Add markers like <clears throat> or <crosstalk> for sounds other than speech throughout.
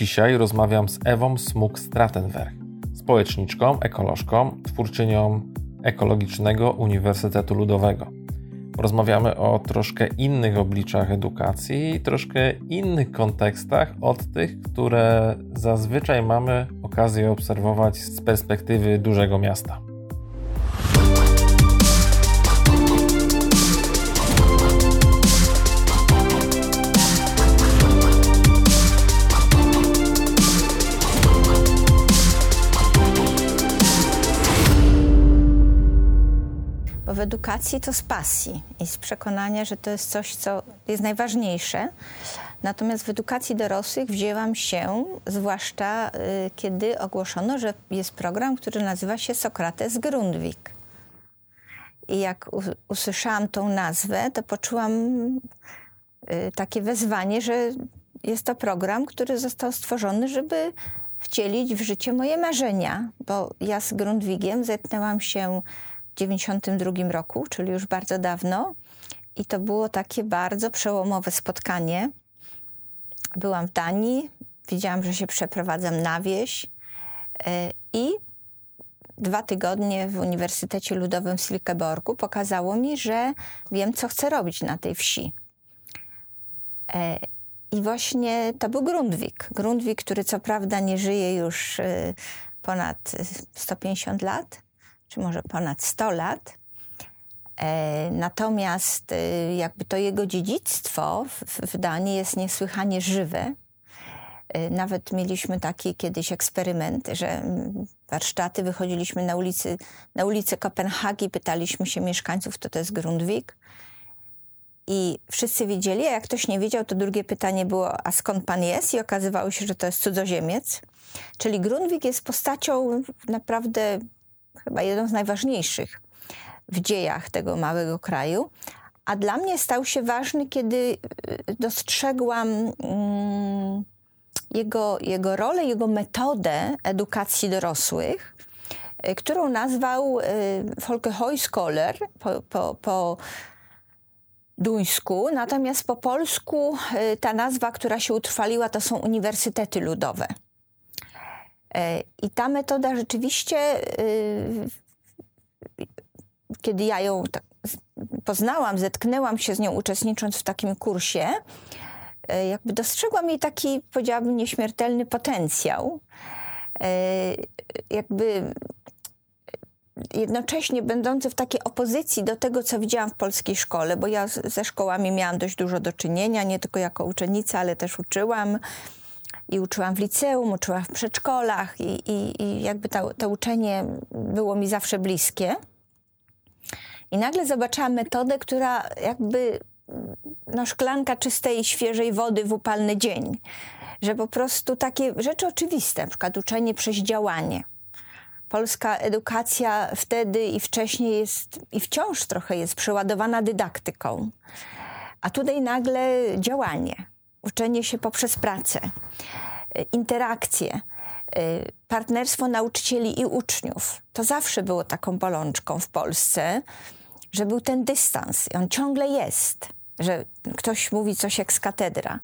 Dzisiaj rozmawiam z Ewą Smuk-Stratenberg, społeczniczką, ekolożką, twórczynią Ekologicznego Uniwersytetu Ludowego. Porozmawiamy o troszkę innych obliczach edukacji i troszkę innych kontekstach od tych, które zazwyczaj mamy okazję obserwować z perspektywy dużego miasta. W edukacji to z pasji i z przekonania, że to jest coś, co jest najważniejsze. Natomiast w edukacji dorosłych wzięłam się, zwłaszcza y, kiedy ogłoszono, że jest program, który nazywa się Sokrates Grundvik. I jak usłyszałam tą nazwę, to poczułam y, takie wezwanie, że jest to program, który został stworzony, żeby wcielić w życie moje marzenia, bo ja z Grundwigiem zetknęłam się 1992 roku, czyli już bardzo dawno. I to było takie bardzo przełomowe spotkanie. Byłam w Danii, widziałam, że się przeprowadzam na wieś e, i dwa tygodnie w Uniwersytecie Ludowym w Silkeborgu pokazało mi, że wiem, co chcę robić na tej wsi. E, I właśnie to był Grundwik. Grundwik, który co prawda nie żyje już e, ponad 150 lat, czy może ponad 100 lat. E, natomiast e, jakby to jego dziedzictwo w, Danii jest niesłychanie żywe. E, nawet mieliśmy taki kiedyś eksperyment, że warsztaty, wychodziliśmy na, ulicy, na ulicę Kopenhagi, pytaliśmy się mieszkańców, kto to jest Grundvik. I wszyscy wiedzieli, a jak ktoś nie wiedział, to drugie pytanie było, a skąd pan jest? I okazywało się, że to jest cudzoziemiec. Czyli Grundvik jest postacią naprawdę chyba jedną z najważniejszych w dziejach tego małego kraju. A dla mnie stał się ważny, kiedy y, dostrzegłam mm, jego, jego rolę, jego metodę edukacji dorosłych, y, którą nazwał y, Folkehøjskoler po, po, po duńsku, natomiast po polsku ta nazwa, która się utrwaliła, to są uniwersytety ludowe. E, I ta metoda rzeczywiście, y, kiedy ja ją poznałam, zetknęłam się z nią uczestnicząc w takim kursie, e, jakby dostrzegłam jej taki, powiedziałabym, nieśmiertelny potencjał. E, jakby jednocześnie będący w takiej opozycji do tego, co widziałam w polskiej szkole, bo ja ze szkołami miałam dość dużo do czynienia, nie tylko jako uczennica, ale też uczyłam i uczyłam w liceum, uczyłam w przedszkolach i, i, i jakby to, to uczenie było mi zawsze bliskie. I nagle zobaczyłam metodę, która jakby no, szklanka czystej, świeżej wody w upalny dzień. Że po prostu takie rzeczy oczywiste, na przykład uczenie przez działanie. Polska edukacja wtedy i wcześniej jest, i wciąż trochę jest przeładowana dydaktyką. A tutaj nagle działanie uczenie się poprzez pracę, y, interakcje, y, partnerstwo nauczycieli i uczniów. To zawsze było taką bolączką w Polsce, że był ten dystans i on ciągle jest, że ktoś mówi coś jak z katedra.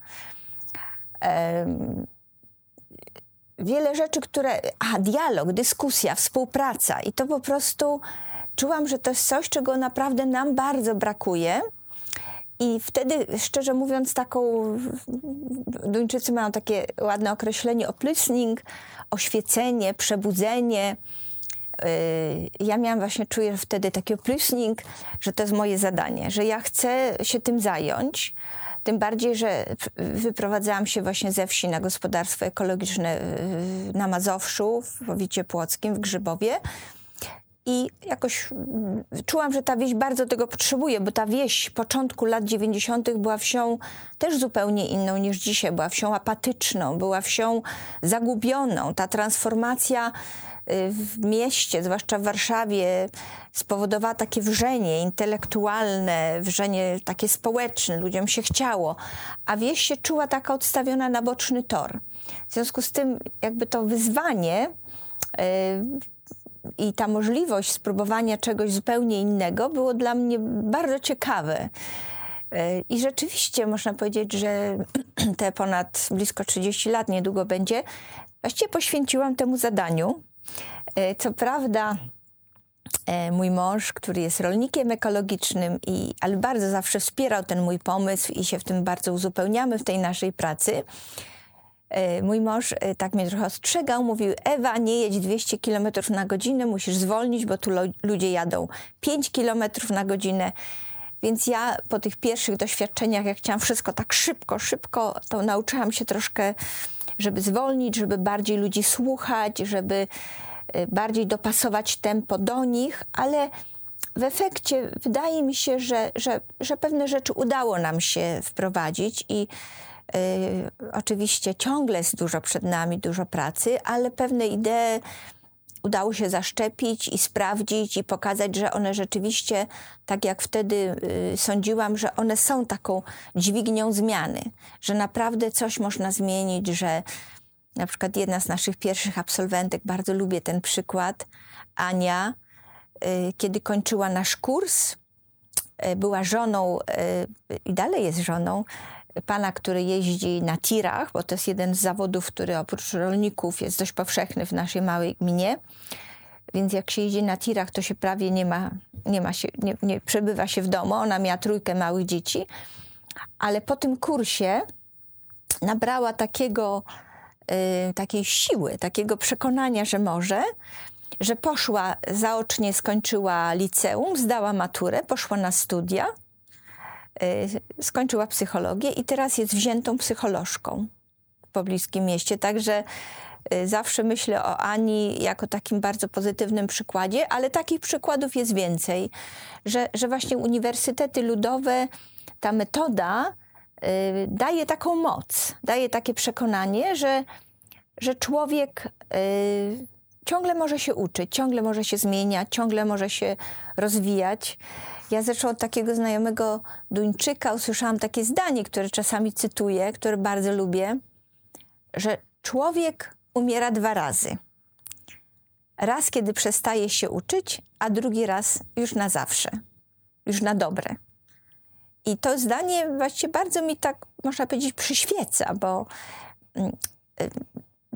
Wiele rzeczy, które. A, dialog, dyskusja, współpraca. I to po prostu czułam, że to jest coś, czego naprawdę nam bardzo brakuje i wtedy, szczerze mówiąc, taką. Duńczycy mają takie ładne określenie oplysning, oświecenie, przebudzenie. Y, ja miałam właśnie, czuję wtedy taki oplysning, że to jest moje zadanie, że ja chcę się tym zająć. Tym bardziej, że wyprowadzałam się właśnie ze wsi na gospodarstwo ekologiczne na Mazowszu, w powiecie płockim, w Grzybowie. I jakoś mm, czułam, że ta wieś bardzo tego potrzebuje, bo ta wieś początku lat 90. była wsią też zupełnie inną niż dzisiaj. Była wsią apatyczną, była wsią zagubioną. Ta transformacja y, w mieście, zwłaszcza w Warszawie, spowodowała takie wrzenie intelektualne, wrzenie takie społeczne, ludziom się chciało, a wieś się czuła taka odstawiona na boczny tor. W związku z tym, jakby to wyzwanie y, i ta możliwość spróbowania czegoś zupełnie innego było dla mnie bardzo ciekawe. E, I rzeczywiście można powiedzieć, że <clears throat> te ponad blisko 30 lat niedługo będzie, właściwie poświęciłam temu zadaniu. E, co prawda, e, mój mąż, który jest rolnikiem ekologicznym, i, ale bardzo zawsze wspierał ten mój pomysł i się w tym bardzo uzupełniamy w tej naszej pracy. Mój mąż tak mnie trochę ostrzegał, mówił: Ewa, nie jedź 200 km na godzinę, musisz zwolnić, bo tu ludzie jadą 5 km na godzinę. Więc ja po tych pierwszych doświadczeniach, jak chciałam wszystko tak szybko, szybko, to nauczyłam się troszkę, żeby zwolnić, żeby bardziej ludzi słuchać, żeby y, bardziej dopasować tempo do nich, ale w efekcie wydaje mi się, że, że, że pewne rzeczy udało nam się wprowadzić i oczywiście ciągle jest dużo przed nami, dużo pracy, ale pewne idee udało się zaszczepić i sprawdzić i pokazać, że one rzeczywiście, tak jak wtedy y, sądziłam, że one są taką dźwignią zmiany, że naprawdę coś można zmienić, że na przykład jedna z naszych pierwszych absolwentek, bardzo lubię ten przykład, Ania, y, kiedy kończyła nasz kurs, y, była żoną i dalej jest żoną pana, który jeździ na tirach, bo to jest jeden z zawodów, który oprócz rolników jest dość powszechny w naszej małej gminie. Więc jak się jeździ na tirach, to się prawie nie ma, nie ma się, nie, nie przebywa się w domu. Ona miała trójkę małych dzieci, ale po tym kursie nabrała takiego, y, takiej siły, takiego przekonania, że może, że poszła zaocznie, skończyła liceum, zdała maturę, poszła na studia skończyła psychologię i teraz jest wziętą psycholożką w pobliskim mieście. Także y, zawsze myślę o Ani jako takim bardzo pozytywnym przykładzie, ale takich przykładów jest więcej, że, że właśnie uniwersytety ludowe, ta metoda y, daje taką moc, daje takie przekonanie, że, że człowiek ciągle może się uczyć, ciągle może się zmieniać, ciągle może się rozwijać. Ja zresztą od takiego znajomego Duńczyka usłyszałam takie zdanie, które czasami cytuję, które bardzo lubię, że człowiek umiera dwa razy. Raz, kiedy przestaje się uczyć, a drugi raz już na zawsze, już na dobre. I to zdanie właściwie bardzo mi tak, można powiedzieć, przyświeca, bo mm, y,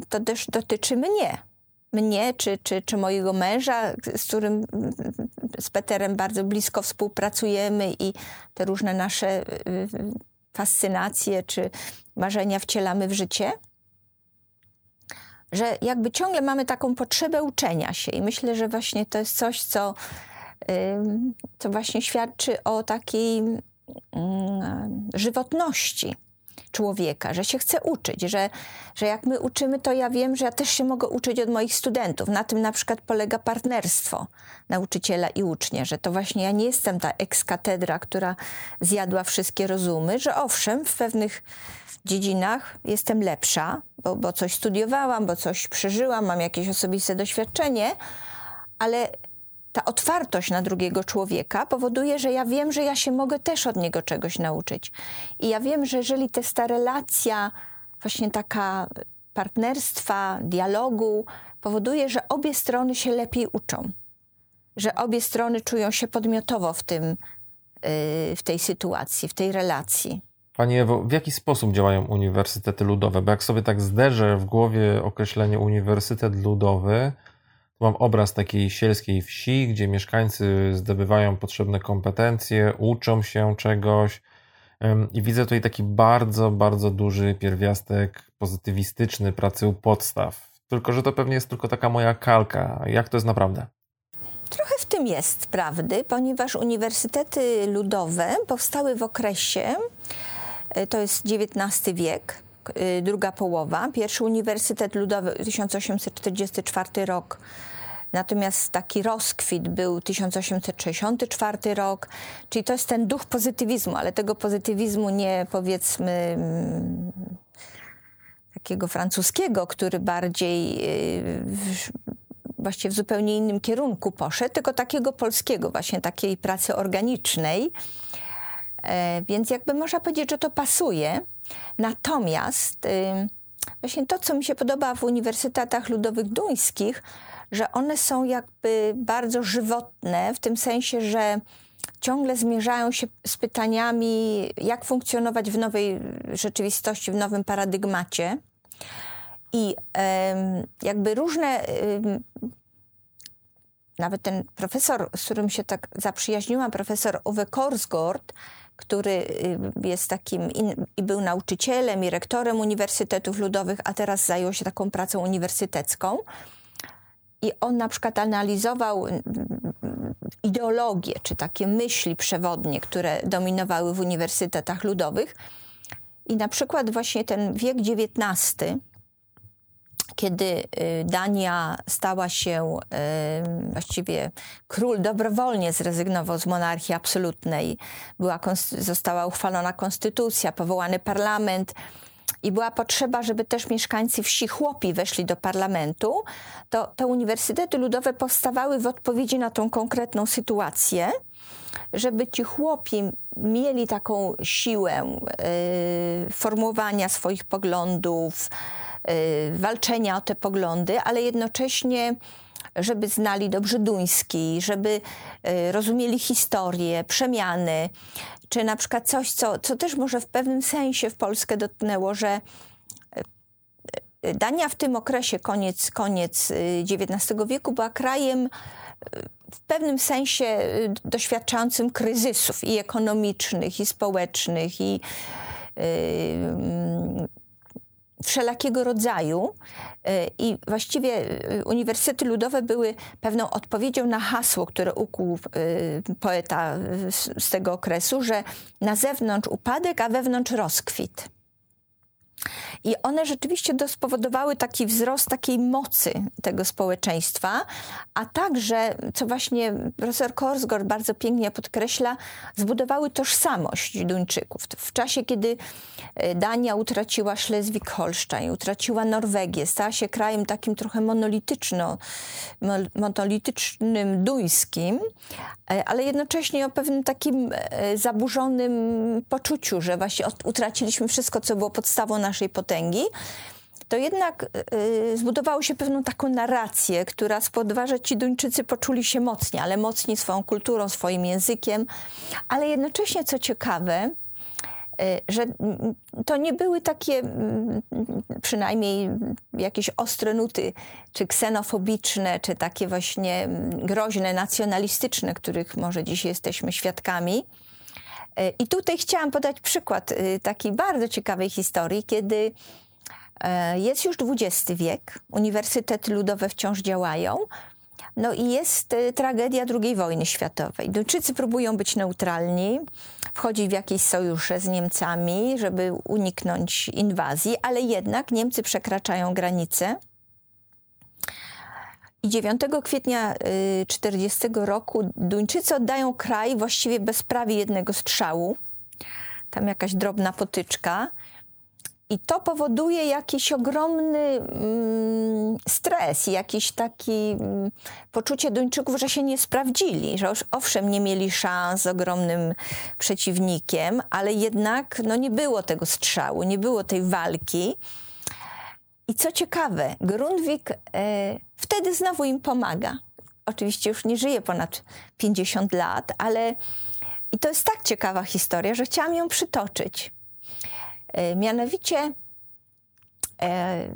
to też dotyczy mnie mnie czy, czy, czy mojego męża, z którym z Peterem bardzo blisko współpracujemy i te różne nasze y, fascynacje czy marzenia wcielamy w życie. Że jakby ciągle mamy taką potrzebę uczenia się i myślę, że właśnie to jest coś, co, co właśnie świadczy o takiej mm, żywotności człowieka, że się chce uczyć, że, że jak my uczymy, to ja wiem, że ja też się mogę uczyć od moich studentów. Na tym na przykład polega partnerstwo nauczyciela i ucznia, że to właśnie ja nie jestem ta ekskatedra, która zjadła wszystkie rozumy, że owszem, w pewnych dziedzinach jestem lepsza, bo, bo coś studiowałam, bo coś przeżyłam, mam jakieś osobiste doświadczenie, ale ta otwartość na drugiego człowieka powoduje, że ja wiem, że ja się mogę też od niego czegoś nauczyć. I ja wiem, że jeżeli jest ta relacja, właśnie taka partnerstwa, dialogu, powoduje, że obie strony się lepiej uczą, że obie strony czują się podmiotowo w tym, y, w tej sytuacji, w tej relacji. Pani Ewo, w jaki sposób działają uniwersytety ludowe? Bo jak sobie tak zderzę w głowie określenie uniwersytet ludowy, Mam obraz takiej sielskiej wsi, gdzie mieszkańcy zdobywają potrzebne kompetencje, uczą się czegoś. I widzę tutaj taki bardzo, bardzo duży pierwiastek pozytywistyczny pracy u podstaw. Tylko, że to pewnie jest tylko taka moja kalka. Jak to jest naprawdę? Trochę w tym jest prawdy, ponieważ uniwersytety ludowe powstały w okresie, e, to jest XIX wiek, e, druga połowa. Pierwszy Uniwersytet Ludowy 1844 rok Natomiast taki rozkwit był 1864 rok, czyli to jest ten duch pozytywizmu, ale tego pozytywizmu nie powiedzmy mm, takiego francuskiego, który bardziej y, właściwie w zupełnie innym kierunku poszedł, tylko takiego polskiego, właśnie takiej pracy organicznej. E, więc jakby można powiedzieć, że to pasuje. Natomiast właśnie to, co mi się podoba w uniwersytetach ludowych duńskich, że one są jakby bardzo żywotne, w tym sensie, że ciągle zmierzają się z pytaniami, jak funkcjonować w nowej rzeczywistości, w nowym paradygmacie. I jakby różne, nawet ten profesor, z którym się tak zaprzyjaźniłam, profesor Uwe Korsgård, który y, jest takim i był nauczycielem i rektorem uniwersytetów ludowych, a teraz zajął się taką pracą uniwersytecką. I on na przykład analizował ideologie, czy takie myśli przewodnie, które dominowały w uniwersytetach ludowych. I na przykład właśnie ten wiek XIX, kiedy y, Dania stała się, y, właściwie król dobrowolnie zrezygnował z monarchii absolutnej, była, została uchwalona konstytucja, powołany parlament, i była potrzeba, żeby też mieszkańcy wsi chłopi weszli do parlamentu, to te uniwersytety ludowe powstawały w odpowiedzi na tą konkretną sytuację, żeby ci chłopi mieli taką siłę y, formułowania swoich poglądów, walczenia o te poglądy, ale jednocześnie żeby znali dobrze duński, żeby y, rozumieli historię, przemiany, czy na przykład coś, co, co też może w pewnym sensie w Polskę dotknęło, że y, y, Dania w tym okresie, koniec, koniec XIX wieku, była krajem w pewnym sensie doświadczającym kryzysów i ekonomicznych, i społecznych, i wszelakiego rodzaju e, i właściwie e, uniwersytety ludowe były pewną odpowiedzią na hasło, które ukuł e, poeta z tego okresu, że na zewnątrz upadek, a wewnątrz rozkwit. I one rzeczywiście spowodowały taki wzrost takiej mocy tego społeczeństwa, a także, co właśnie profesor Korsgaard bardzo pięknie podkreśla, zbudowały tożsamość Duńczyków. W czasie, kiedy e, Dania utraciła Szlezwik-Holstein, utraciła Norwegię, stała się krajem takim trochę monolityczno, monolitycznym duńskim, e, ale jednocześnie o pewnym takim e, zaburzonym poczuciu, że właśnie utraciliśmy wszystko, co było podstawą naszej potęgi, to jednak y, zbudowało się pewną taką narrację, która spowodowała, że ci Duńczycy poczuli się mocni, ale mocni swoją kulturą, swoim językiem, ale jednocześnie, co ciekawe, y, że to nie były takie przynajmniej jakieś ostre nuty, czy ksenofobiczne, czy takie właśnie groźne, nacjonalistyczne, których może dziś jesteśmy świadkami, I tutaj chciałam podać przykład y, takiej bardzo ciekawej historii, kiedy e, jest już XX wiek, uniwersytety ludowe wciąż działają, no i jest y, tragedia II wojny światowej. Duńczycy próbują być neutralni, wchodzić w jakieś sojusze z Niemcami, żeby uniknąć inwazji, ale jednak Niemcy przekraczają granice i 9 kwietnia 1940 y, roku Duńczycy oddają kraj właściwie bez prawie jednego strzału. Tam jakaś drobna potyczka. I to powoduje jakiś ogromny mm, stres, jakiś taki mm, poczucie Duńczyków, że się nie sprawdzili, że owszem nie mieli szans z ogromnym przeciwnikiem, ale jednak no, nie było tego strzału, nie było tej walki. I co ciekawe, Grundwig e, wtedy znowu im pomaga. Oczywiście już nie żyje ponad 50 lat, ale i to jest tak ciekawa historia, że chciałam ją przytoczyć. E, mianowicie e,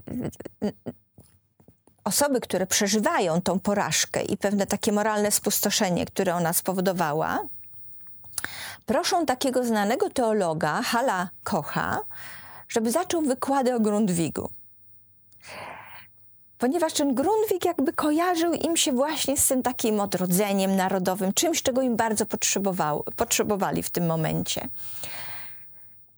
osoby, które przeżywają tą porażkę i pewne takie moralne spustoszenie, które ona spowodowała, proszą takiego znanego teologa, Hala Kocha, żeby zaczął wykłady o Grundwigu ponieważ ten Grundwig jakby kojarzył im się właśnie z tym takim odrodzeniem narodowym, czymś, czego im bardzo potrzebowali w tym momencie.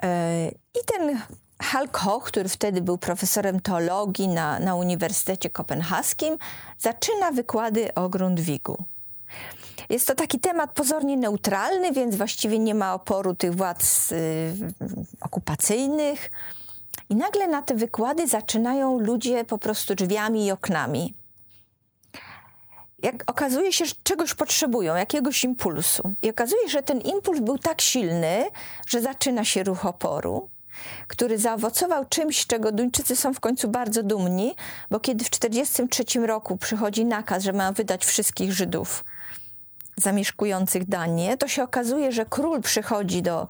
E, I ten Hal Koch, który wtedy był profesorem teologii na, na Uniwersytecie Kopenhaskim, zaczyna wykłady o Grundwigu. Jest to taki temat pozornie neutralny, więc właściwie nie ma oporu tych władz y, okupacyjnych. I nagle na te wykłady zaczynają ludzie po prostu drzwiami i oknami. Jak okazuje się, że czegoś potrzebują, jakiegoś impulsu. I okazuje się, że ten impuls był tak silny, że zaczyna się ruch oporu, który zaowocował czymś, czego Duńczycy są w końcu bardzo dumni, bo kiedy w 1943 roku przychodzi nakaz, że mają wydać wszystkich Żydów zamieszkujących Danię, to się okazuje, że król przychodzi do,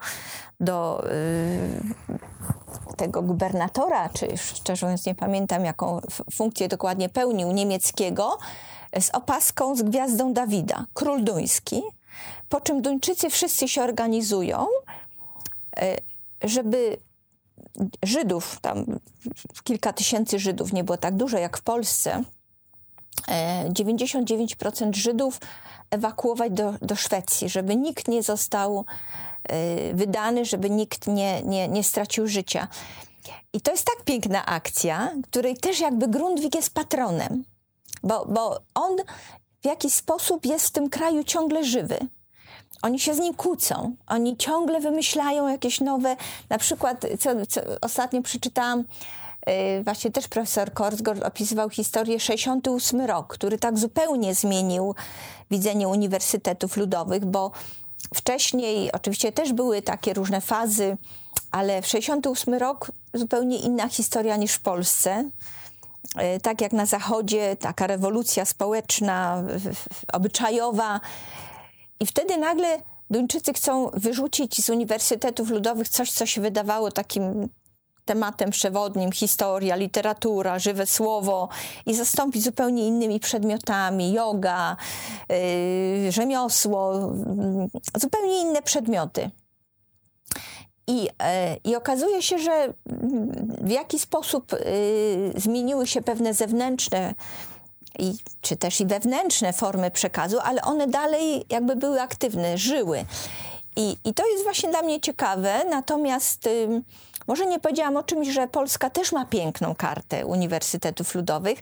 do y, tego gubernatora, czy szczerze mówiąc nie pamiętam, jaką funkcję dokładnie pełnił, niemieckiego, z opaską z gwiazdą Dawida, król duński, po czym Duńczycy wszyscy się organizują, y, żeby Żydów, tam kilka tysięcy Żydów, nie było tak dużo jak w Polsce, 99% e, Żydów ewakuować do, do Szwecji, żeby nikt nie został wydany, żeby nikt nie, nie, nie stracił życia. I to jest tak piękna akcja, której też jakby Grundwig jest patronem, bo, bo on w jakiś sposób jest w tym kraju ciągle żywy. Oni się z nim kłócą, oni ciągle wymyślają jakieś nowe, na przykład, co, co ostatnio przeczytałam, yy, właśnie też profesor Korsgaard opisywał historię 68 rok, który tak zupełnie zmienił widzenie uniwersytetów ludowych, bo wcześniej oczywiście też były takie różne fazy, ale w 68 rok zupełnie inna historia niż w Polsce. Yy, tak jak na Zachodzie, taka rewolucja społeczna, obyczajowa, i wtedy nagle Duńczycy chcą wyrzucić z uniwersytetów ludowych coś, co się wydawało takim tematem przewodnim historia, literatura, żywe słowo i zastąpić zupełnie innymi przedmiotami yoga, yy, rzemiosło, yy, zupełnie inne przedmioty. I, yy, I okazuje się, że w jaki sposób y, zmieniły się pewne zewnętrzne i, czy też i wewnętrzne formy przekazu, ale one dalej jakby były aktywne, żyły. I, i to jest właśnie dla mnie ciekawe, natomiast y, może nie powiedziałam o czymś, że Polska też ma piękną kartę uniwersytetów ludowych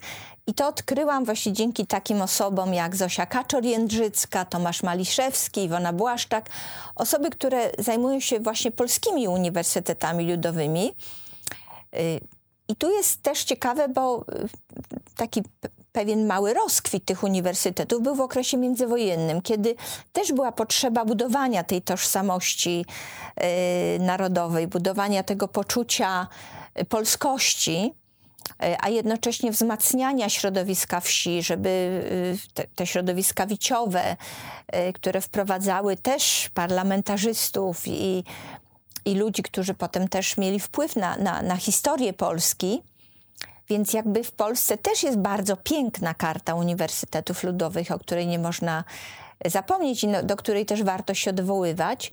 i to odkryłam właśnie dzięki takim osobom jak Zosia Kaczor-Jędrzycka, Tomasz Maliszewski, Iwona Błaszczak, osoby, które zajmują się właśnie polskimi uniwersytetami ludowymi. Y, I tu jest też ciekawe, bo y, taki pewien mały rozkwit tych uniwersytetów był w okresie międzywojennym, kiedy też była potrzeba budowania tej tożsamości y, narodowej, budowania tego poczucia y, polskości y, a jednocześnie wzmacniania środowiska wsi, żeby te, te, środowiska wiciowe, które wprowadzały też parlamentarzystów i, i ludzi, którzy potem też mieli wpływ na, na, na historię Polski, więc jakby w Polsce też jest bardzo piękna karta uniwersytetów ludowych, o której nie można zapomnieć i no, do której też warto się odwoływać.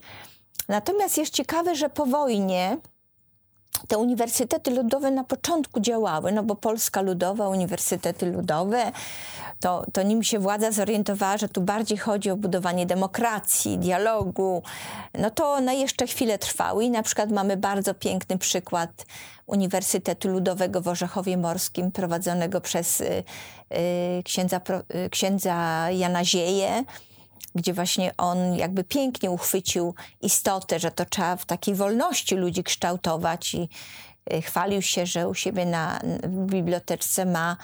Natomiast jest ciekawe, że po wojnie te uniwersytety ludowe na początku działały, no bo Polska Ludowa, uniwersytety ludowe, to, to nim się władza zorientowała, że tu bardziej chodzi o budowanie demokracji, dialogu, no to one jeszcze chwilę trwały i na przykład mamy bardzo piękny przykład Uniwersytetu Ludowego w Orzechowie Morskim prowadzonego przez y, y, księdza, y, księdza Jana Zieje, gdzie właśnie on jakby pięknie uchwycił istotę, że to trzeba w takiej wolności ludzi kształtować i chwalił się, że u siebie na, w biblioteczce ma,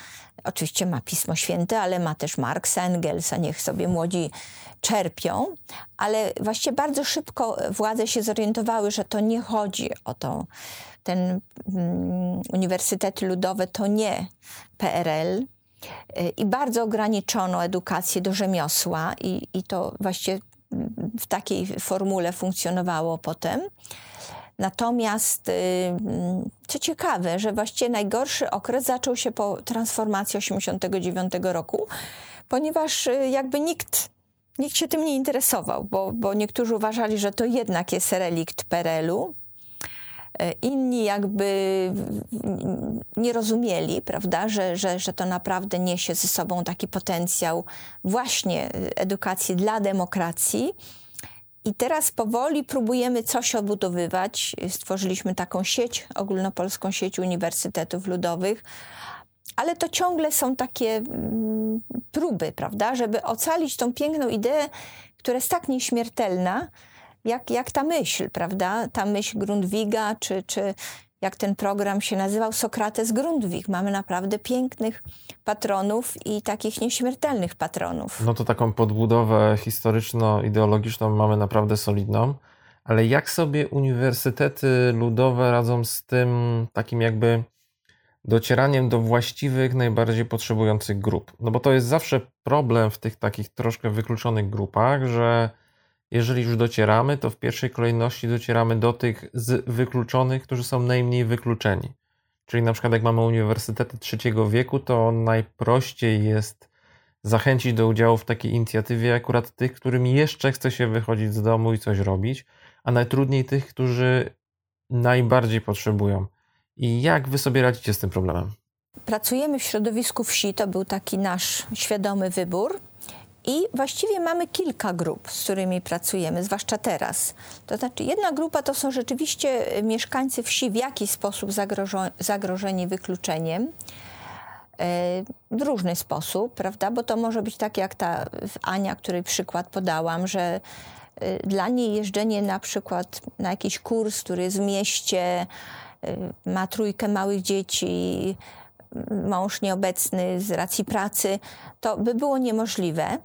oczywiście ma Pismo Święte, ale ma też Marksa, Engelsa, niech sobie młodzi czerpią, ale właściwie bardzo szybko władze się zorientowały, że to nie chodzi o to, ten um, uniwersytety ludowe to nie PRL, i bardzo ograniczono edukację do rzemiosła i, i to właściwie w takiej formule funkcjonowało potem. Natomiast, y, co ciekawe, że właściwie najgorszy okres zaczął się po transformacji 1989 roku, ponieważ y, jakby nikt, nikt się tym nie interesował, bo, bo niektórzy uważali, że to jednak jest relikt PRL-u, E, inni jakby nie rozumieli, prawda, że, że, że to naprawdę niesie ze sobą taki potencjał właśnie edukacji dla demokracji. I teraz powoli próbujemy coś obudowywać. Stworzyliśmy taką sieć, ogólnopolską sieć uniwersytetów ludowych, ale to ciągle są takie mm, próby, prawda, żeby ocalić tą piękną ideę, która jest tak nieśmiertelna, jak, jak ta myśl, prawda? Ta myśl Grundwiga, czy, czy jak ten program się nazywał, Sokrates Grundwig. Mamy naprawdę pięknych patronów i takich nieśmiertelnych patronów. No to taką podbudowę historyczno-ideologiczną mamy naprawdę solidną. Ale jak sobie uniwersytety ludowe radzą z tym takim jakby docieraniem do właściwych, najbardziej potrzebujących grup. No bo to jest zawsze problem w tych takich troszkę wykluczonych grupach, że jeżeli już docieramy, to w pierwszej kolejności docieramy do tych z wykluczonych, którzy są najmniej wykluczeni. Czyli na przykład jak mamy uniwersytety trzeciego wieku, to najprościej jest zachęcić do udziału w takiej inicjatywie akurat tych, którym jeszcze chce się wychodzić z domu i coś robić, a najtrudniej tych, którzy najbardziej potrzebują. I jak wy sobie radzicie z tym problemem? Pracujemy w środowisku wsi, to był taki nasz świadomy wybór. I właściwie mamy kilka grup, z którymi pracujemy, zwłaszcza teraz. To znaczy, jedna grupa to są rzeczywiście mieszkańcy wsi w jakiś sposób zagrożeni wykluczeniem. E, w różny sposób, prawda? Bo to może być tak jak ta Ania, której przykład podałam, że e, dla niej jeżdżenie na przykład na jakiś kurs, który jest w mieście, e, ma trójkę małych dzieci, mąż nieobecny z racji pracy, to by było niemożliwe.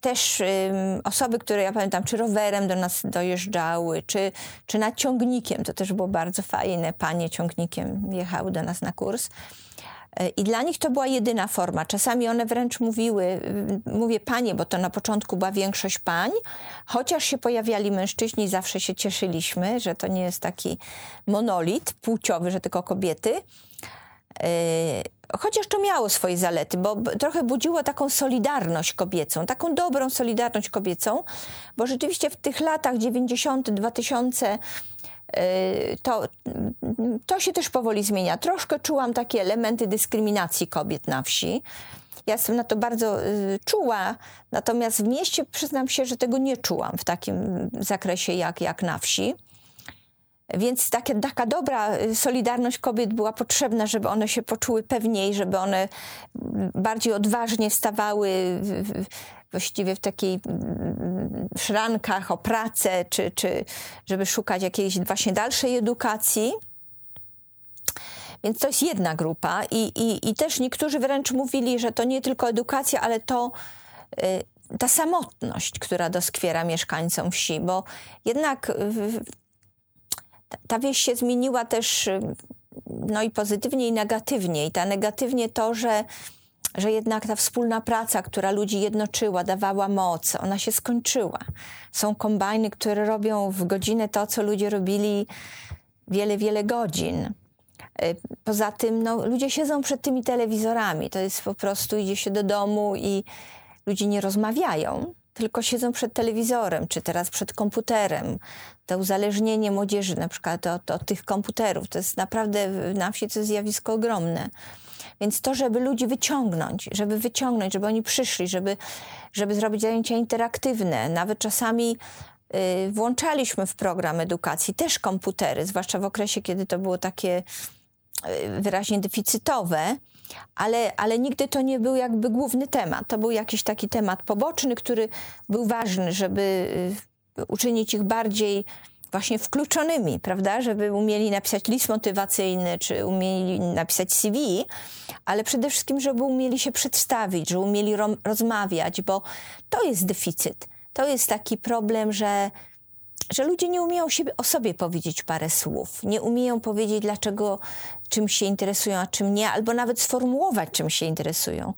Też osoby, które ja pamiętam, czy rowerem do nas dojeżdżały, czy, czy nad ciągnikiem, to też było bardzo fajne. Panie ciągnikiem jechały do nas na kurs. E, I dla nich to była jedyna forma. Czasami one wręcz mówiły, mówię panie, bo to na początku była większość pań, chociaż się pojawiali mężczyźni, zawsze się cieszyliśmy, że to nie jest taki monolit płciowy, że tylko kobiety. E, chociaż to miało swoje zalety, bo trochę budziło taką solidarność kobiecą, taką dobrą solidarność kobiecą, bo rzeczywiście w tych latach 90., 2000 Y, to, to się też powoli zmienia. Troszkę czułam takie elementy dyskryminacji kobiet na wsi. Ja jestem na to bardzo y, czuła, natomiast w mieście przyznam się, że tego nie czułam w takim zakresie jak, jak na wsi. Więc takie, taka dobra y, solidarność kobiet była potrzebna, żeby one się poczuły pewniej, żeby one bardziej odważnie wstawały w, właściwie w takiej mm, szrankach o pracę, czy, czy żeby szukać jakiejś właśnie dalszej edukacji. Więc to jest jedna grupa i, i, i też niektórzy wręcz mówili, że to nie tylko edukacja, ale to y, ta samotność, która doskwiera mieszkańcom wsi, bo jednak ta wieś się zmieniła też no i pozytywnie i negatywnie. I ta negatywnie to, że że jednak ta wspólna praca, która ludzi jednoczyła, dawała moc, ona się skończyła. Są kombajny, które robią w godzinę to, co ludzie robili wiele, wiele godzin. Y, poza tym no, ludzie siedzą przed tymi telewizorami. To jest po prostu, idzie się do domu i ludzie nie rozmawiają, tylko siedzą przed telewizorem, czy teraz przed komputerem. To uzależnienie młodzieży na przykład od, od tych komputerów, to jest naprawdę na wsi to jest zjawisko ogromne. Więc to, żeby ludzi wyciągnąć, żeby wyciągnąć, żeby oni przyszli, żeby, żeby zrobić zajęcia interaktywne, nawet czasami y, włączaliśmy w program edukacji też komputery, zwłaszcza w okresie, kiedy to było takie y, wyraźnie deficytowe, ale, ale nigdy to nie był jakby główny temat. To był jakiś taki temat poboczny, który był ważny, żeby y, uczynić ich bardziej właśnie wkluczonymi, prawda, żeby umieli napisać list motywacyjny, czy umieli napisać CV, ale przede wszystkim, żeby umieli się przedstawić, żeby umieli rozmawiać, bo to jest deficyt. To jest taki problem, że, że ludzie nie umieją siebie, o sobie powiedzieć parę słów, nie umieją powiedzieć, dlaczego czym się interesują, a czym nie, albo nawet sformułować, czym się interesują.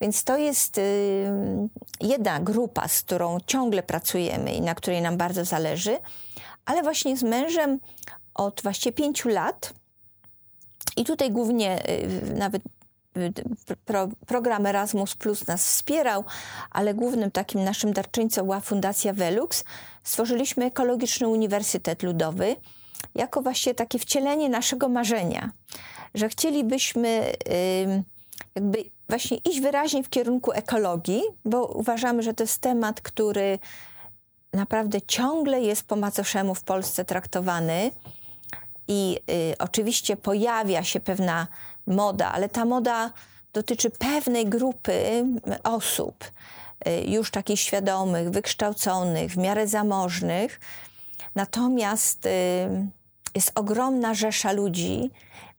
Więc to jest y, jedna grupa, z którą ciągle pracujemy i na której nam bardzo zależy, ale właśnie z mężem od właściwie pięciu lat. I tutaj głównie y, nawet pro, program Erasmus Plus nas wspierał, ale głównym takim naszym darczyńcą była Fundacja Velux. Stworzyliśmy Ekologiczny Uniwersytet Ludowy jako właśnie takie wcielenie naszego marzenia, że chcielibyśmy jakby właśnie iść wyraźnie w kierunku ekologii, bo uważamy, że to jest temat, który naprawdę ciągle jest po macoszemu w Polsce traktowany i y, oczywiście pojawia się pewna moda, ale ta moda dotyczy pewnej grupy osób, y, już takich świadomych, wykształconych, w miarę zamożnych. Natomiast y, jest ogromna rzesza ludzi,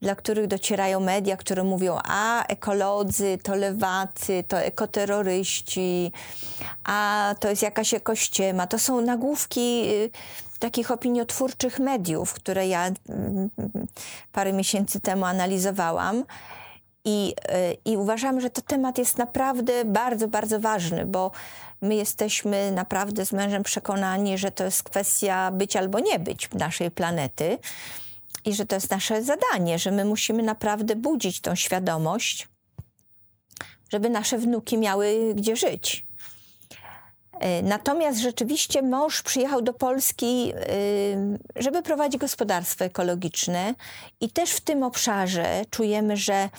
dla których docierają media, które mówią, a ekolodzy to lewacy, to ekoterroryści, a to jest jakaś ekościema. To są nagłówki y, takich opiniotwórczych mediów, które ja mm, parę miesięcy temu analizowałam. I, I uważam, że to temat jest naprawdę bardzo, bardzo ważny, bo my jesteśmy naprawdę z mężem przekonani, że to jest kwestia być albo nie być naszej planety i że to jest nasze zadanie, że my musimy naprawdę budzić tą świadomość, żeby nasze wnuki miały gdzie żyć. E, natomiast rzeczywiście mąż przyjechał do Polski, y, żeby prowadzić gospodarstwo ekologiczne, i też w tym obszarze czujemy, że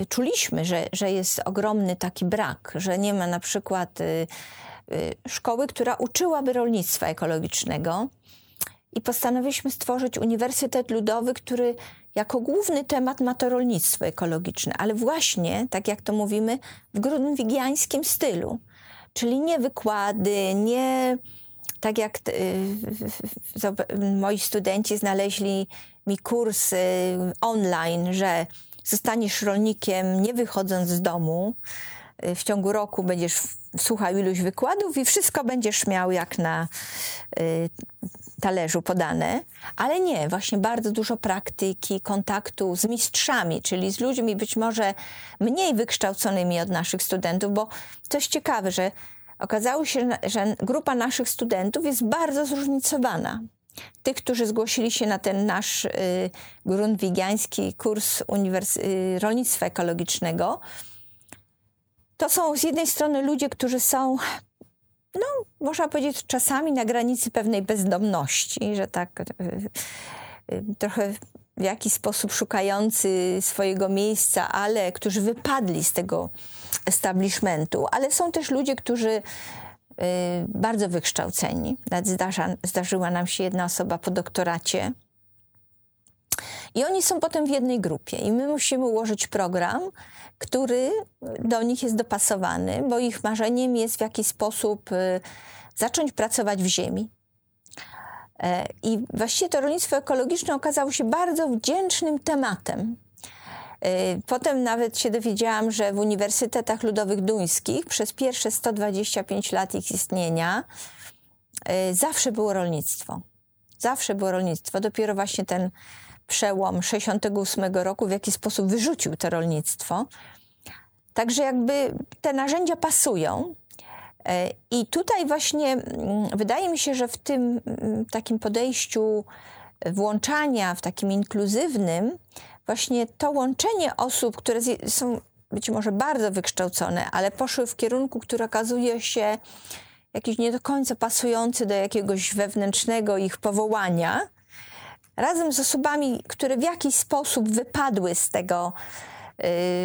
y, czuliśmy, że, że jest ogromny taki brak, że nie ma na przykład szkoły, która uczyłaby rolnictwa ekologicznego. I postanowiliśmy stworzyć Uniwersytet Ludowy, który jako główny temat ma to rolnictwo ekologiczne, ale właśnie, tak jak to mówimy, w grunwigiańskim stylu Czyli nie wykłady, nie tak jak moi studenci znaleźli mi kursy online, że zostaniesz rolnikiem nie wychodząc z domu. Y, w ciągu roku będziesz słuchał iluś wykładów i wszystko będziesz miał jak na y, talerzu podane, ale nie, właśnie bardzo dużo praktyki, kontaktu z mistrzami, czyli z ludźmi być może mniej wykształconymi od naszych studentów, bo coś ciekawe, że okazało się, że grupa naszych studentów jest bardzo zróżnicowana. Tych, którzy zgłosili się na ten nasz y, grundwigiański kurs uniwers- y, rolnictwa ekologicznego, to są z jednej strony ludzie, którzy są no, można powiedzieć, czasami na granicy pewnej bezdomności, że tak y, y, trochę w jakiś sposób szukający swojego miejsca, ale którzy wypadli z tego establishmentu, ale są też ludzie, którzy y, bardzo wykształceni. Zdarza, zdarzyła nam się jedna osoba po doktoracie. I oni są potem w jednej grupie, i my musimy ułożyć program, który do nich jest dopasowany, bo ich marzeniem jest w jakiś sposób y, zacząć pracować w ziemi. E, I właściwie to rolnictwo ekologiczne okazało się bardzo wdzięcznym tematem. E, potem nawet się dowiedziałam, że w Uniwersytetach Ludowych Duńskich przez pierwsze 125 lat ich istnienia e, zawsze było rolnictwo. Zawsze było rolnictwo. Dopiero właśnie ten przełom 68 roku w jakiś sposób wyrzucił to rolnictwo. Także jakby te narzędzia pasują. E, I tutaj właśnie mm, wydaje mi się, że w tym mm, takim podejściu włączania, w takim inkluzywnym, właśnie to łączenie osób, które są być może bardzo wykształcone, ale poszły w kierunku, który okazuje się jakiś nie do końca pasujący do jakiegoś wewnętrznego ich powołania, razem z osobami, które w jakiś sposób wypadły z tego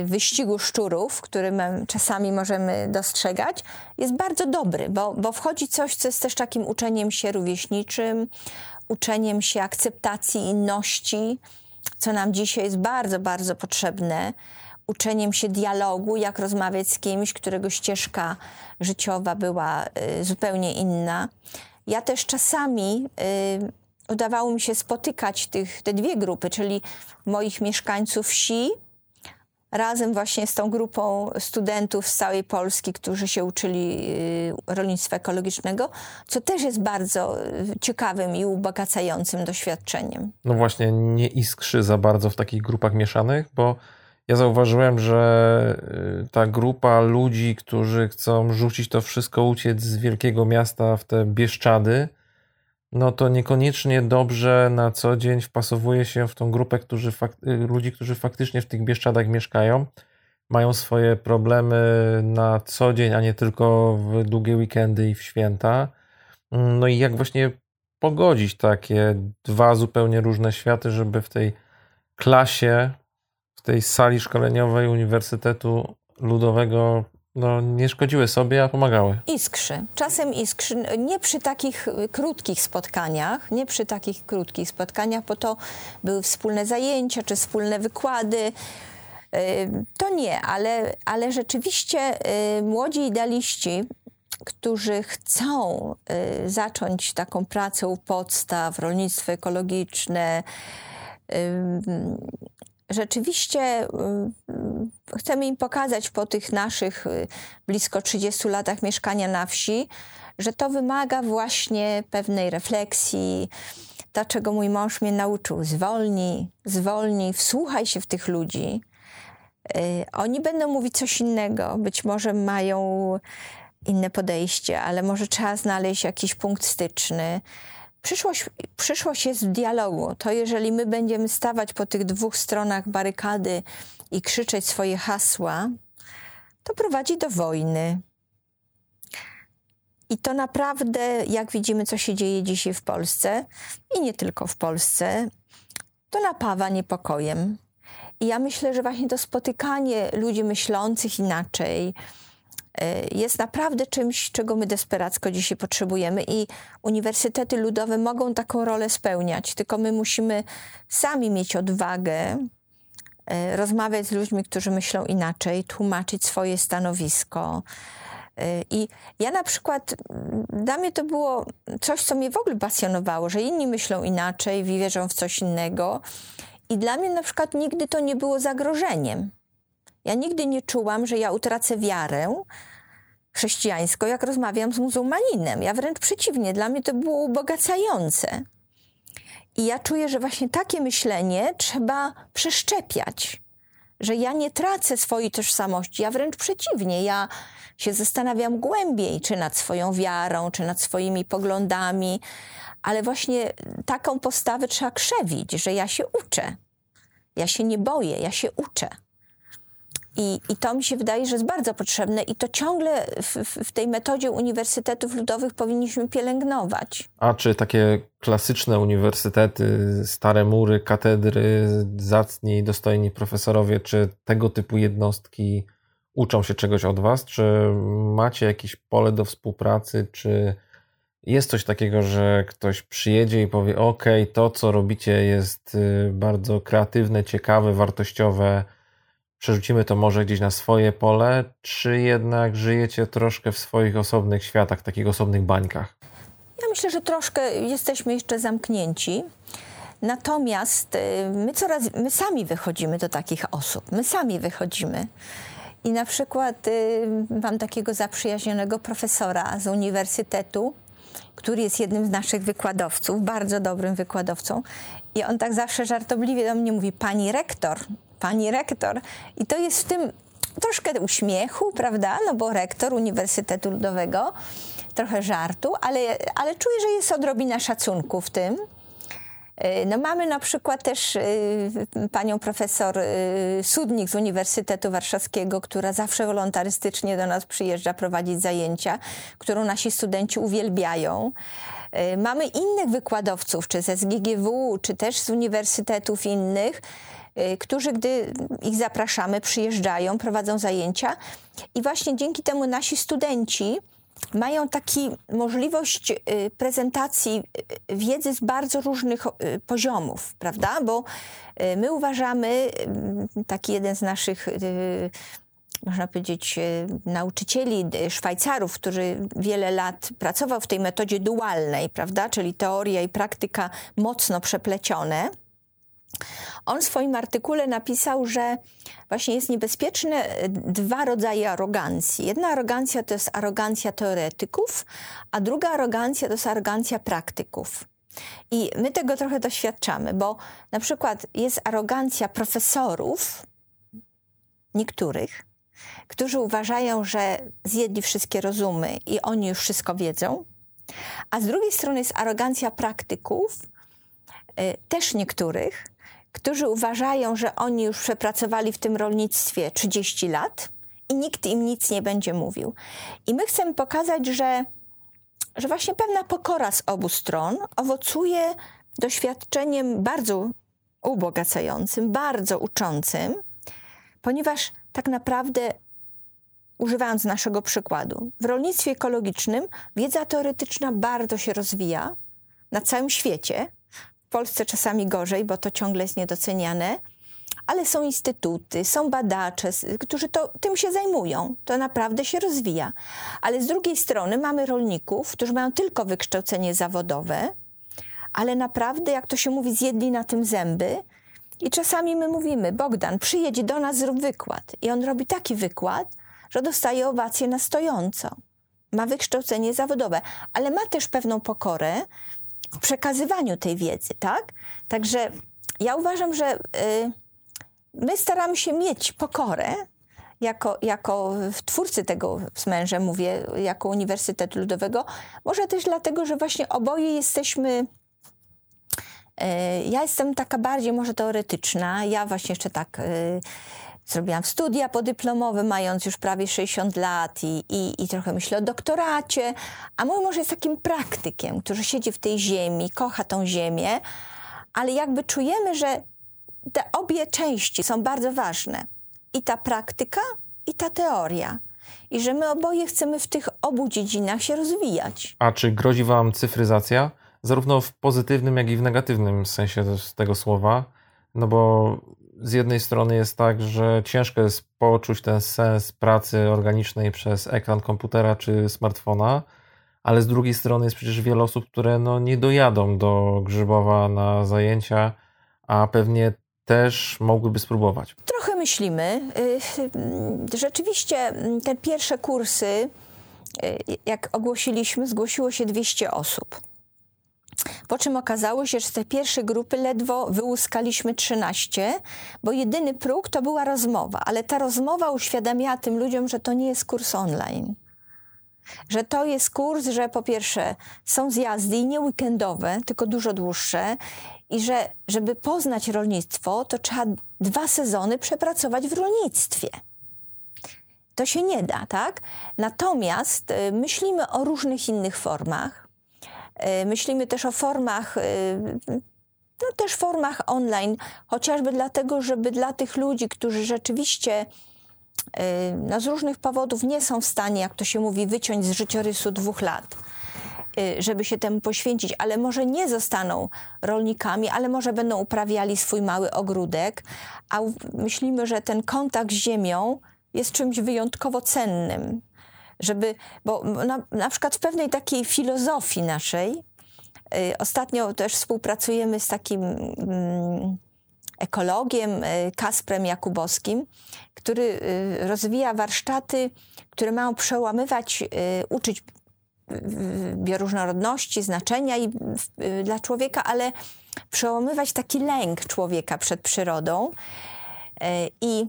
y, wyścigu szczurów, który czasami możemy dostrzegać, jest bardzo dobry, bo, bo wchodzi coś, co jest też takim uczeniem się rówieśniczym, uczeniem się akceptacji inności, co nam dzisiaj jest bardzo, bardzo potrzebne, uczeniem się dialogu, jak rozmawiać z kimś, którego ścieżka życiowa była y, zupełnie inna. Ja też czasami y, udawało mi się spotykać tych, te dwie grupy, czyli moich mieszkańców wsi, razem właśnie z tą grupą studentów z całej Polski, którzy się uczyli y, rolnictwa ekologicznego, co też jest bardzo y, ciekawym i ubogacającym doświadczeniem. No właśnie, nie iskrzy za bardzo w takich grupach mieszanych, bo ja zauważyłem, że y, ta grupa ludzi, którzy chcą rzucić to wszystko, uciec z wielkiego miasta w te Bieszczady, no to niekoniecznie dobrze na co dzień wpasowuje się w tą grupę którzy y, ludzi, którzy faktycznie w tych Bieszczadach mieszkają, mają swoje problemy na co dzień, a nie tylko w długie weekendy i w święta. No i jak właśnie pogodzić takie dwa zupełnie różne światy, żeby w tej klasie, w tej sali szkoleniowej Uniwersytetu Ludowego no, nie szkodziły sobie, a pomagały. Iskrzy. Czasem iskrzy. Nie przy takich y, krótkich spotkaniach, nie przy takich krótkich spotkaniach, bo to były wspólne zajęcia czy wspólne wykłady. Y, to nie, ale, ale rzeczywiście y, młodzi idealiści, którzy chcą zacząć taką pracę u podstaw, rolnictwo ekologiczne, rzeczywiście y, chcemy im pokazać po tych naszych y, blisko 30 latach mieszkania na wsi, że to wymaga właśnie pewnej refleksji. To, czego mój mąż mnie nauczył, zwolnij, zwolnij, wsłuchaj się w tych ludzi. Oni będą mówić coś innego, być może mają inne podejście, ale może trzeba znaleźć jakiś punkt styczny. Przyszłość, przyszłość jest w dialogu. To jeżeli my będziemy stawać po tych dwóch stronach barykady i krzyczeć swoje hasła, to prowadzi do wojny. I to naprawdę, jak widzimy, co się dzieje dzisiaj w Polsce i nie tylko w Polsce, to napawa niepokojem. I ja myślę, że właśnie to spotykanie ludzi myślących inaczej, jest naprawdę czymś, czego my desperacko dzisiaj potrzebujemy i uniwersytety ludowe mogą taką rolę spełniać, tylko my musimy sami mieć odwagę y, rozmawiać z ludźmi, którzy myślą inaczej, tłumaczyć swoje stanowisko. Y, I ja na przykład, dla mnie to było coś, co mnie w ogóle pasjonowało, że inni myślą inaczej, wierzą w coś innego. I dla mnie na przykład nigdy to nie było zagrożeniem. Ja nigdy nie czułam, że ja utracę wiarę chrześcijańską, jak rozmawiam z muzułmaninem. Ja wręcz przeciwnie, dla mnie to było ubogacające. I ja czuję, że właśnie takie myślenie trzeba przeszczepiać, że ja nie tracę swojej tożsamości, ja wręcz przeciwnie, ja się zastanawiam głębiej, czy nad swoją wiarą, czy nad swoimi poglądami, ale właśnie taką postawę trzeba krzewić, że ja się uczę. Ja się nie boję, ja się uczę. I, I to mi się wydaje, że jest bardzo potrzebne i to ciągle w, w, tej metodzie uniwersytetów ludowych powinniśmy pielęgnować. A czy takie klasyczne uniwersytety, stare mury, katedry, zacni, dostojni profesorowie, czy tego typu jednostki uczą się czegoś od Was? Czy macie jakieś pole do współpracy? Czy jest coś takiego, że ktoś przyjedzie i powie: OK, to co robicie jest y, bardzo kreatywne, ciekawe, wartościowe przerzucimy to może gdzieś na swoje pole, czy jednak żyjecie troszkę w swoich osobnych światach, takich osobnych bańkach? Ja myślę, że troszkę jesteśmy jeszcze zamknięci. Natomiast y, my coraz, my sami wychodzimy do takich osób, my sami wychodzimy. I na przykład y, mam takiego zaprzyjaźnionego profesora z uniwersytetu, który jest jednym z naszych wykładowców, bardzo dobrym wykładowcą. I on tak zawsze żartobliwie do mnie mówi: Pani rektor, pani rektor. I to jest w tym troszkę uśmiechu, prawda? No bo rektor Uniwersytetu Ludowego, trochę żartu, ale, ale czuję, że jest odrobina szacunku w tym. Y, no mamy na przykład też y, panią profesor y, Sudnik z Uniwersytetu Warszawskiego, która zawsze wolontarystycznie do nas przyjeżdża prowadzić zajęcia, którą nasi studenci uwielbiają. Mamy innych wykładowców, czy ze SGGW, czy też z uniwersytetów innych, którzy, gdy ich zapraszamy, przyjeżdżają, prowadzą zajęcia i właśnie dzięki temu nasi studenci mają taką możliwość y, prezentacji y, wiedzy z bardzo różnych poziomów, prawda? Bo my uważamy, taki jeden z naszych można powiedzieć, nauczycieli Szwajcarów, który wiele lat pracował w tej metodzie dualnej, prawda? Czyli teoria i praktyka mocno przeplecione on w swoim artykule napisał, że właśnie jest niebezpieczne dwa rodzaje arogancji. Jedna arogancja to jest arogancja teoretyków, a druga arogancja to jest arogancja praktyków. I my tego trochę doświadczamy, bo na przykład jest arogancja profesorów, niektórych, którzy uważają, że zjedli wszystkie rozumy i oni już wszystko wiedzą, a z drugiej strony jest arogancja praktyków, y, też niektórych, którzy uważają, że oni już przepracowali w tym rolnictwie 30 lat i nikt im nic nie będzie mówił. I my chcemy pokazać, że, że właśnie pewna pokora z obu stron owocuje doświadczeniem bardzo ubogacającym, bardzo uczącym, ponieważ tak naprawdę używając naszego przykładu, w rolnictwie ekologicznym wiedza teoretyczna bardzo się rozwija na całym świecie, w Polsce czasami gorzej, bo to ciągle jest niedoceniane, ale są instytuty, są badacze, którzy to, tym się zajmują. To naprawdę się rozwija. Ale z drugiej strony mamy rolników, którzy mają tylko wykształcenie zawodowe, ale naprawdę, jak to się mówi, zjedli na tym zęby. I czasami my mówimy, Bogdan, przyjedź do nas, zrób wykład. I on robi taki wykład, że dostaje owację na stojąco. ma wykształcenie zawodowe, ale ma też pewną pokorę w przekazywaniu tej wiedzy, tak? Także ja uważam, że y, my staramy się mieć pokorę, jako, jako twórcy tego z mężem, mówię, jako Uniwersytetu Ludowego, może też dlatego, że właśnie oboje jesteśmy. Y, ja jestem taka bardziej może teoretyczna. Ja właśnie jeszcze tak y, zrobiłam studia podyplomowe, mając już prawie 60 lat i, i, i trochę myślę o doktoracie. A mój mąż jest takim praktykiem, który siedzi w tej ziemi, kocha tą ziemię, ale jakby czujemy, że te obie części są bardzo ważne. I ta praktyka, i ta teoria. I że my oboje chcemy w tych obu dziedzinach się rozwijać. A czy grozi Wam cyfryzacja? Zarówno w pozytywnym, jak i w negatywnym sensie tego słowa. No bo z jednej strony jest tak, że ciężko jest poczuć ten sens pracy organicznej przez ekran komputera czy smartfona, ale z drugiej strony jest przecież wiele osób, które no nie dojadą do Grzybowa na zajęcia, a pewnie też mogłyby spróbować. Trochę myślimy. Y, rzeczywiście te pierwsze kursy, y, jak ogłosiliśmy, zgłosiło się 200 osób. Po czym okazało się, że z tej pierwszej grupy ledwo wyłuskaliśmy 13, bo jedyny próg to była rozmowa, ale ta rozmowa uświadamiała tym ludziom, że to nie jest kurs online. Że to jest kurs, że po pierwsze są zjazdy i nie weekendowe, tylko dużo dłuższe i że żeby poznać rolnictwo, to trzeba dwa sezony przepracować w rolnictwie. To się nie da, tak? Natomiast y, myślimy o różnych innych formach. E, myślimy też o formach, e, no też formach online, chociażby dlatego, żeby dla tych ludzi, którzy rzeczywiście e, no, z różnych powodów nie są w stanie, jak to się mówi, wyciąć z życiorysu dwóch lat, żeby się temu poświęcić, ale może nie zostaną rolnikami, ale może będą uprawiali swój mały ogródek, a myślimy, że ten kontakt z ziemią jest czymś wyjątkowo cennym żeby, bo na, na przykład w pewnej takiej filozofii naszej, y, ostatnio też współpracujemy z takim mm, ekologiem y, Kasprem Jakubowskim, który y, rozwija warsztaty, które mają przełamywać, uczyć bioróżnorodności, znaczenia i dla człowieka, ale przełamywać taki lęk człowieka przed przyrodą. I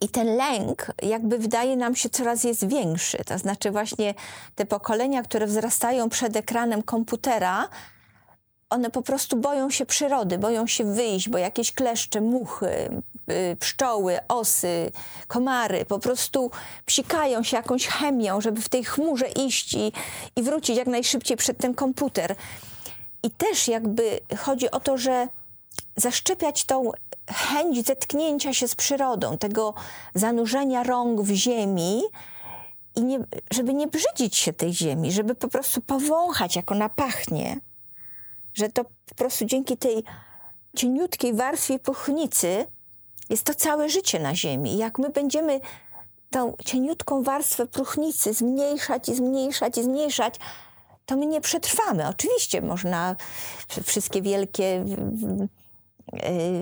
i ten lęk jakby wydaje nam się coraz jest większy. To znaczy właśnie te pokolenia, które wzrastają przed ekranem komputera, one po prostu boją się przyrody, boją się wyjść, bo jakieś kleszcze, muchy, y, pszczoły, osy, komary po prostu psikają się jakąś chemią, żeby w tej chmurze iść i, i wrócić jak najszybciej przed ten komputer. I też jakby chodzi o to, że zaszczepiać tą chęć zetknięcia się z przyrodą, tego zanurzenia rąk w ziemi i nie, żeby nie brzydzić się tej ziemi, żeby po prostu powąchać, jak ona pachnie, że to po prostu dzięki tej cieniutkiej warstwie puchnicy jest to całe życie na ziemi. Jak my będziemy tą cieniutką warstwę próchnicy zmniejszać i zmniejszać i zmniejszać, to my nie przetrwamy. Oczywiście można wszystkie wielkie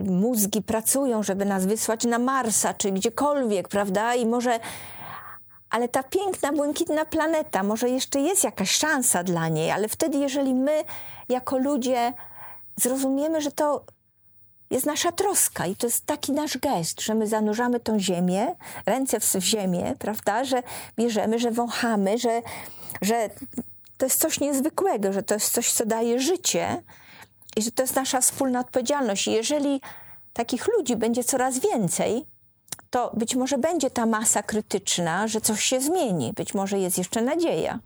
mózgi pracują, żeby nas wysłać na Marsa czy gdziekolwiek, prawda? I może, ale ta piękna, błękitna planeta, może jeszcze jest jakaś szansa dla niej, ale wtedy, jeżeli my jako ludzie zrozumiemy, że to jest nasza troska i to jest taki nasz gest, że my zanurzamy tą ziemię, ręce w ziemię, prawda, że bierzemy, że wąchamy, że, że to jest coś niezwykłego, że to jest coś, co daje życie, i że to jest nasza wspólna odpowiedzialność. I jeżeli takich ludzi będzie coraz więcej, to być może będzie ta masa krytyczna, że coś się zmieni. Być może jest jeszcze nadzieja.